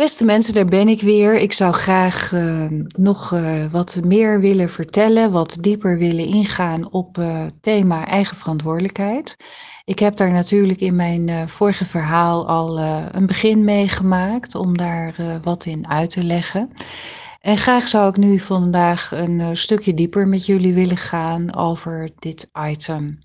Beste mensen, daar ben ik weer. Ik zou graag uh, nog uh, wat meer willen vertellen, wat dieper willen ingaan op uh, thema eigen verantwoordelijkheid. Ik heb daar natuurlijk in mijn vorige verhaal al een begin mee gemaakt om daar wat in uit te leggen. En graag zou ik nu vandaag een stukje dieper met jullie willen gaan over dit item.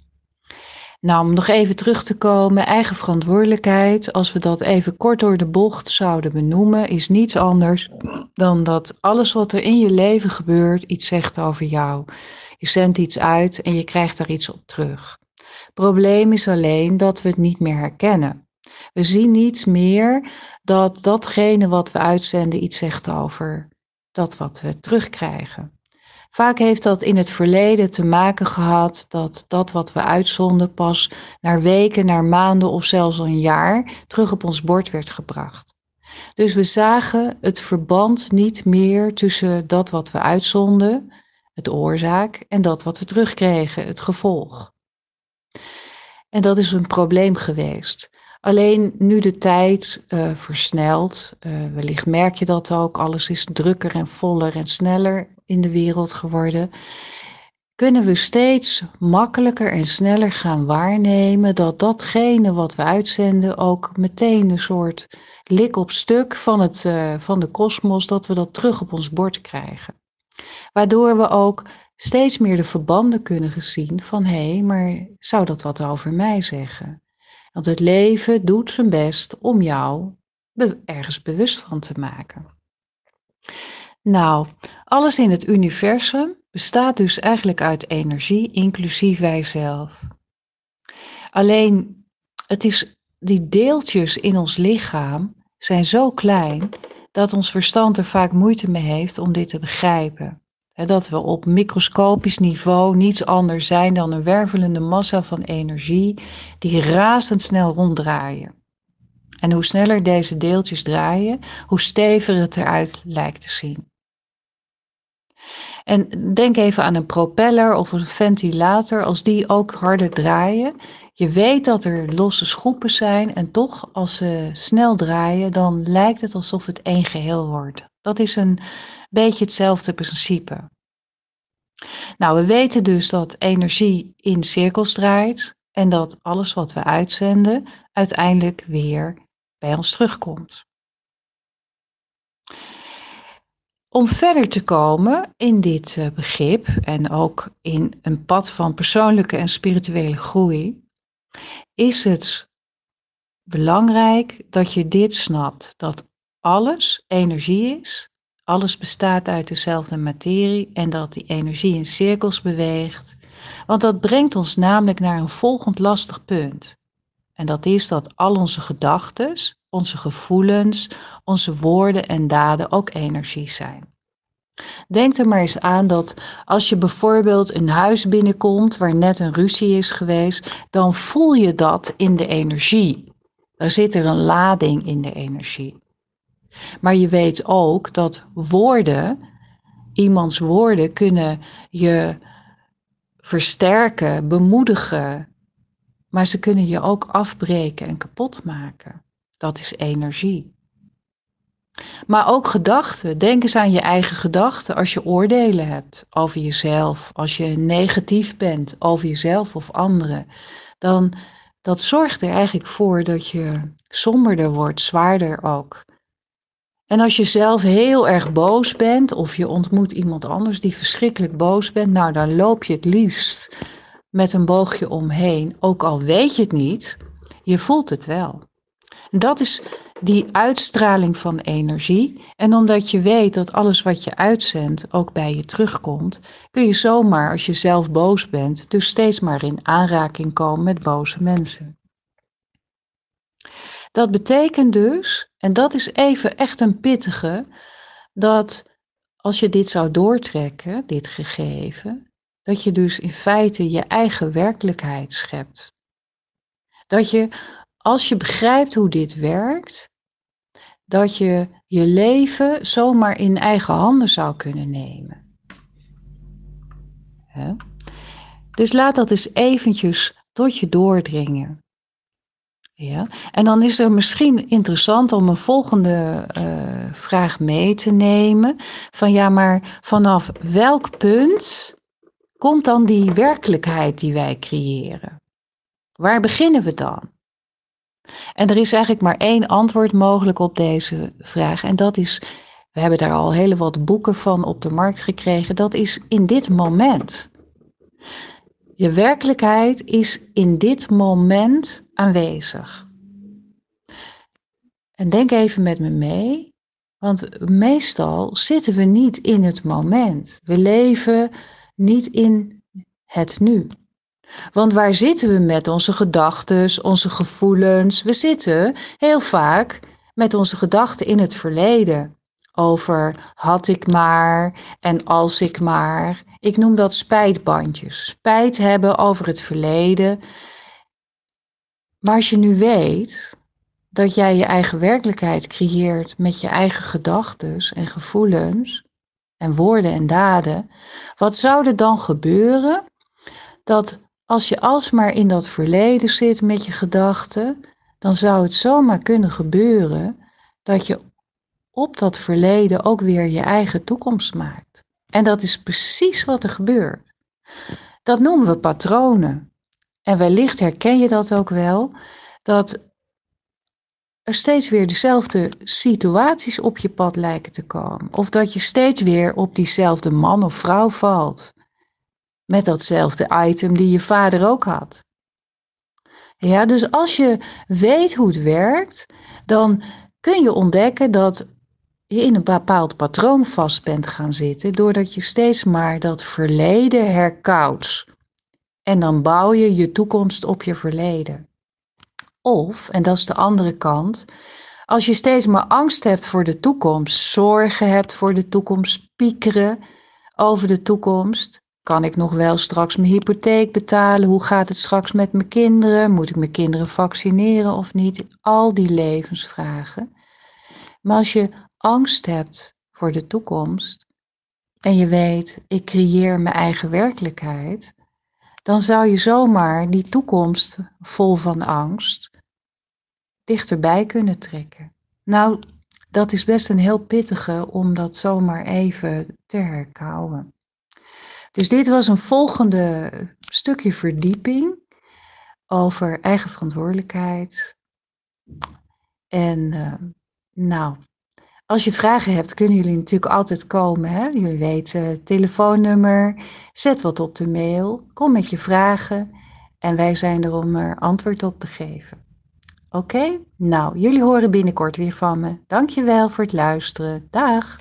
Nou, om nog even terug te komen, eigen verantwoordelijkheid, als we dat even kort door de bocht zouden benoemen, is niets anders dan dat alles wat er in je leven gebeurt iets zegt over jou. Je zendt iets uit en je krijgt daar iets op terug. Probleem is alleen dat we het niet meer herkennen. We zien niet meer dat datgene wat we uitzenden iets zegt over dat wat we terugkrijgen. Vaak heeft dat in het verleden te maken gehad dat dat wat we uitzonden pas naar weken, naar maanden of zelfs een jaar terug op ons bord werd gebracht. Dus we zagen het verband niet meer tussen dat wat we uitzonden, het oorzaak, en dat wat we terugkregen, het gevolg. En dat is een probleem geweest. Alleen nu de tijd uh, versnelt, uh, wellicht merk je dat ook, alles is drukker en voller en sneller in de wereld geworden, kunnen we steeds makkelijker en sneller gaan waarnemen dat datgene wat we uitzenden ook meteen een soort lik op stuk van, het, uh, van de kosmos, dat we dat terug op ons bord krijgen. Waardoor we ook steeds meer de verbanden kunnen zien van hé, hey, maar zou dat wat over mij zeggen? Want het leven doet zijn best om jou ergens bewust van te maken. Nou, alles in het universum bestaat dus eigenlijk uit energie, inclusief wij zelf. Alleen, het is, die deeltjes in ons lichaam zijn zo klein dat ons verstand er vaak moeite mee heeft om dit te begrijpen dat we op microscopisch niveau niets anders zijn dan een wervelende massa van energie die razendsnel ronddraaien. En hoe sneller deze deeltjes draaien, hoe steviger het eruit lijkt te zien. En denk even aan een propeller of een ventilator, als die ook harder draaien. Je weet dat er losse schroepen zijn en toch als ze snel draaien, dan lijkt het alsof het één geheel wordt. Dat is een beetje hetzelfde principe. Nou, we weten dus dat energie in cirkels draait en dat alles wat we uitzenden uiteindelijk weer bij ons terugkomt. Om verder te komen in dit eh, begrip en ook in een pad van persoonlijke en spirituele groei, is het belangrijk dat je dit snapt: dat alles energie is alles bestaat uit dezelfde materie en dat die energie in cirkels beweegt. Want dat brengt ons namelijk naar een volgend lastig punt. En dat is dat al onze gedachten, onze gevoelens, onze woorden en daden ook energie zijn. Denk er maar eens aan dat als je bijvoorbeeld een huis binnenkomt waar net een ruzie is geweest, dan voel je dat in de energie. Er zit er een lading in de energie. Maar je weet ook dat woorden, iemands woorden, kunnen je versterken, bemoedigen. Maar ze kunnen je ook afbreken en kapot maken. Dat is energie. Maar ook gedachten. Denk eens aan je eigen gedachten als je oordelen hebt over jezelf. Als je negatief bent over jezelf of anderen. Dan dat zorgt er eigenlijk voor dat je somberder wordt, zwaarder ook. En als je zelf heel erg boos bent of je ontmoet iemand anders die verschrikkelijk boos bent, nou dan loop je het liefst met een boogje omheen, ook al weet je het niet, je voelt het wel. Dat is die uitstraling van energie. En omdat je weet dat alles wat je uitzendt ook bij je terugkomt, kun je zomaar, als je zelf boos bent, dus steeds maar in aanraking komen met boze mensen. Dat betekent dus, en dat is even echt een pittige, dat als je dit zou doortrekken, dit gegeven, dat je dus in feite je eigen werkelijkheid schept. Dat je, als je begrijpt hoe dit werkt, dat je je leven zomaar in eigen handen zou kunnen nemen. Dus laat dat eens eventjes tot je doordringen. Ja, en dan is er misschien interessant om een volgende uh, vraag mee te nemen. Van ja, maar vanaf welk punt komt dan die werkelijkheid die wij creëren? Waar beginnen we dan? En er is eigenlijk maar één antwoord mogelijk op deze vraag. En dat is, we hebben daar al hele wat boeken van op de markt gekregen. Dat is in dit moment. Je werkelijkheid is in dit moment aanwezig. En denk even met me mee, want meestal zitten we niet in het moment. We leven niet in het nu. Want waar zitten we met onze gedachten, onze gevoelens? We zitten heel vaak met onze gedachten in het verleden. Over had ik maar en als ik maar. Ik noem dat spijtbandjes. Spijt hebben over het verleden. Maar als je nu weet dat jij je eigen werkelijkheid creëert met je eigen gedachten en gevoelens en woorden en daden, wat zou er dan gebeuren dat als je alsmaar in dat verleden zit met je gedachten, dan zou het zomaar kunnen gebeuren dat je op dat verleden ook weer je eigen toekomst maakt. En dat is precies wat er gebeurt. Dat noemen we patronen. En wellicht herken je dat ook wel, dat er steeds weer dezelfde situaties op je pad lijken te komen. Of dat je steeds weer op diezelfde man of vrouw valt. Met datzelfde item die je vader ook had. Ja, dus als je weet hoe het werkt, dan kun je ontdekken dat in een bepaald patroon vast bent gaan zitten, doordat je steeds maar dat verleden herkoudt. En dan bouw je je toekomst op je verleden. Of, en dat is de andere kant, als je steeds maar angst hebt voor de toekomst, zorgen hebt voor de toekomst, piekeren over de toekomst. Kan ik nog wel straks mijn hypotheek betalen? Hoe gaat het straks met mijn kinderen? Moet ik mijn kinderen vaccineren of niet? Al die levensvragen. Maar als je angst hebt voor de toekomst en je weet, ik creëer mijn eigen werkelijkheid, dan zou je zomaar die toekomst vol van angst dichterbij kunnen trekken. Nou, dat is best een heel pittige om dat zomaar even te herkauwen. Dus dit was een volgende stukje verdieping over eigen verantwoordelijkheid. En uh, nou, als je vragen hebt, kunnen jullie natuurlijk altijd komen. Hè? Jullie weten telefoonnummer, zet wat op de mail, kom met je vragen en wij zijn er om er antwoord op te geven. Oké? Nou, jullie horen binnenkort weer van me. Dankjewel voor het luisteren. Dag!